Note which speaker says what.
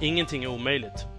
Speaker 1: Ingenting är omöjligt.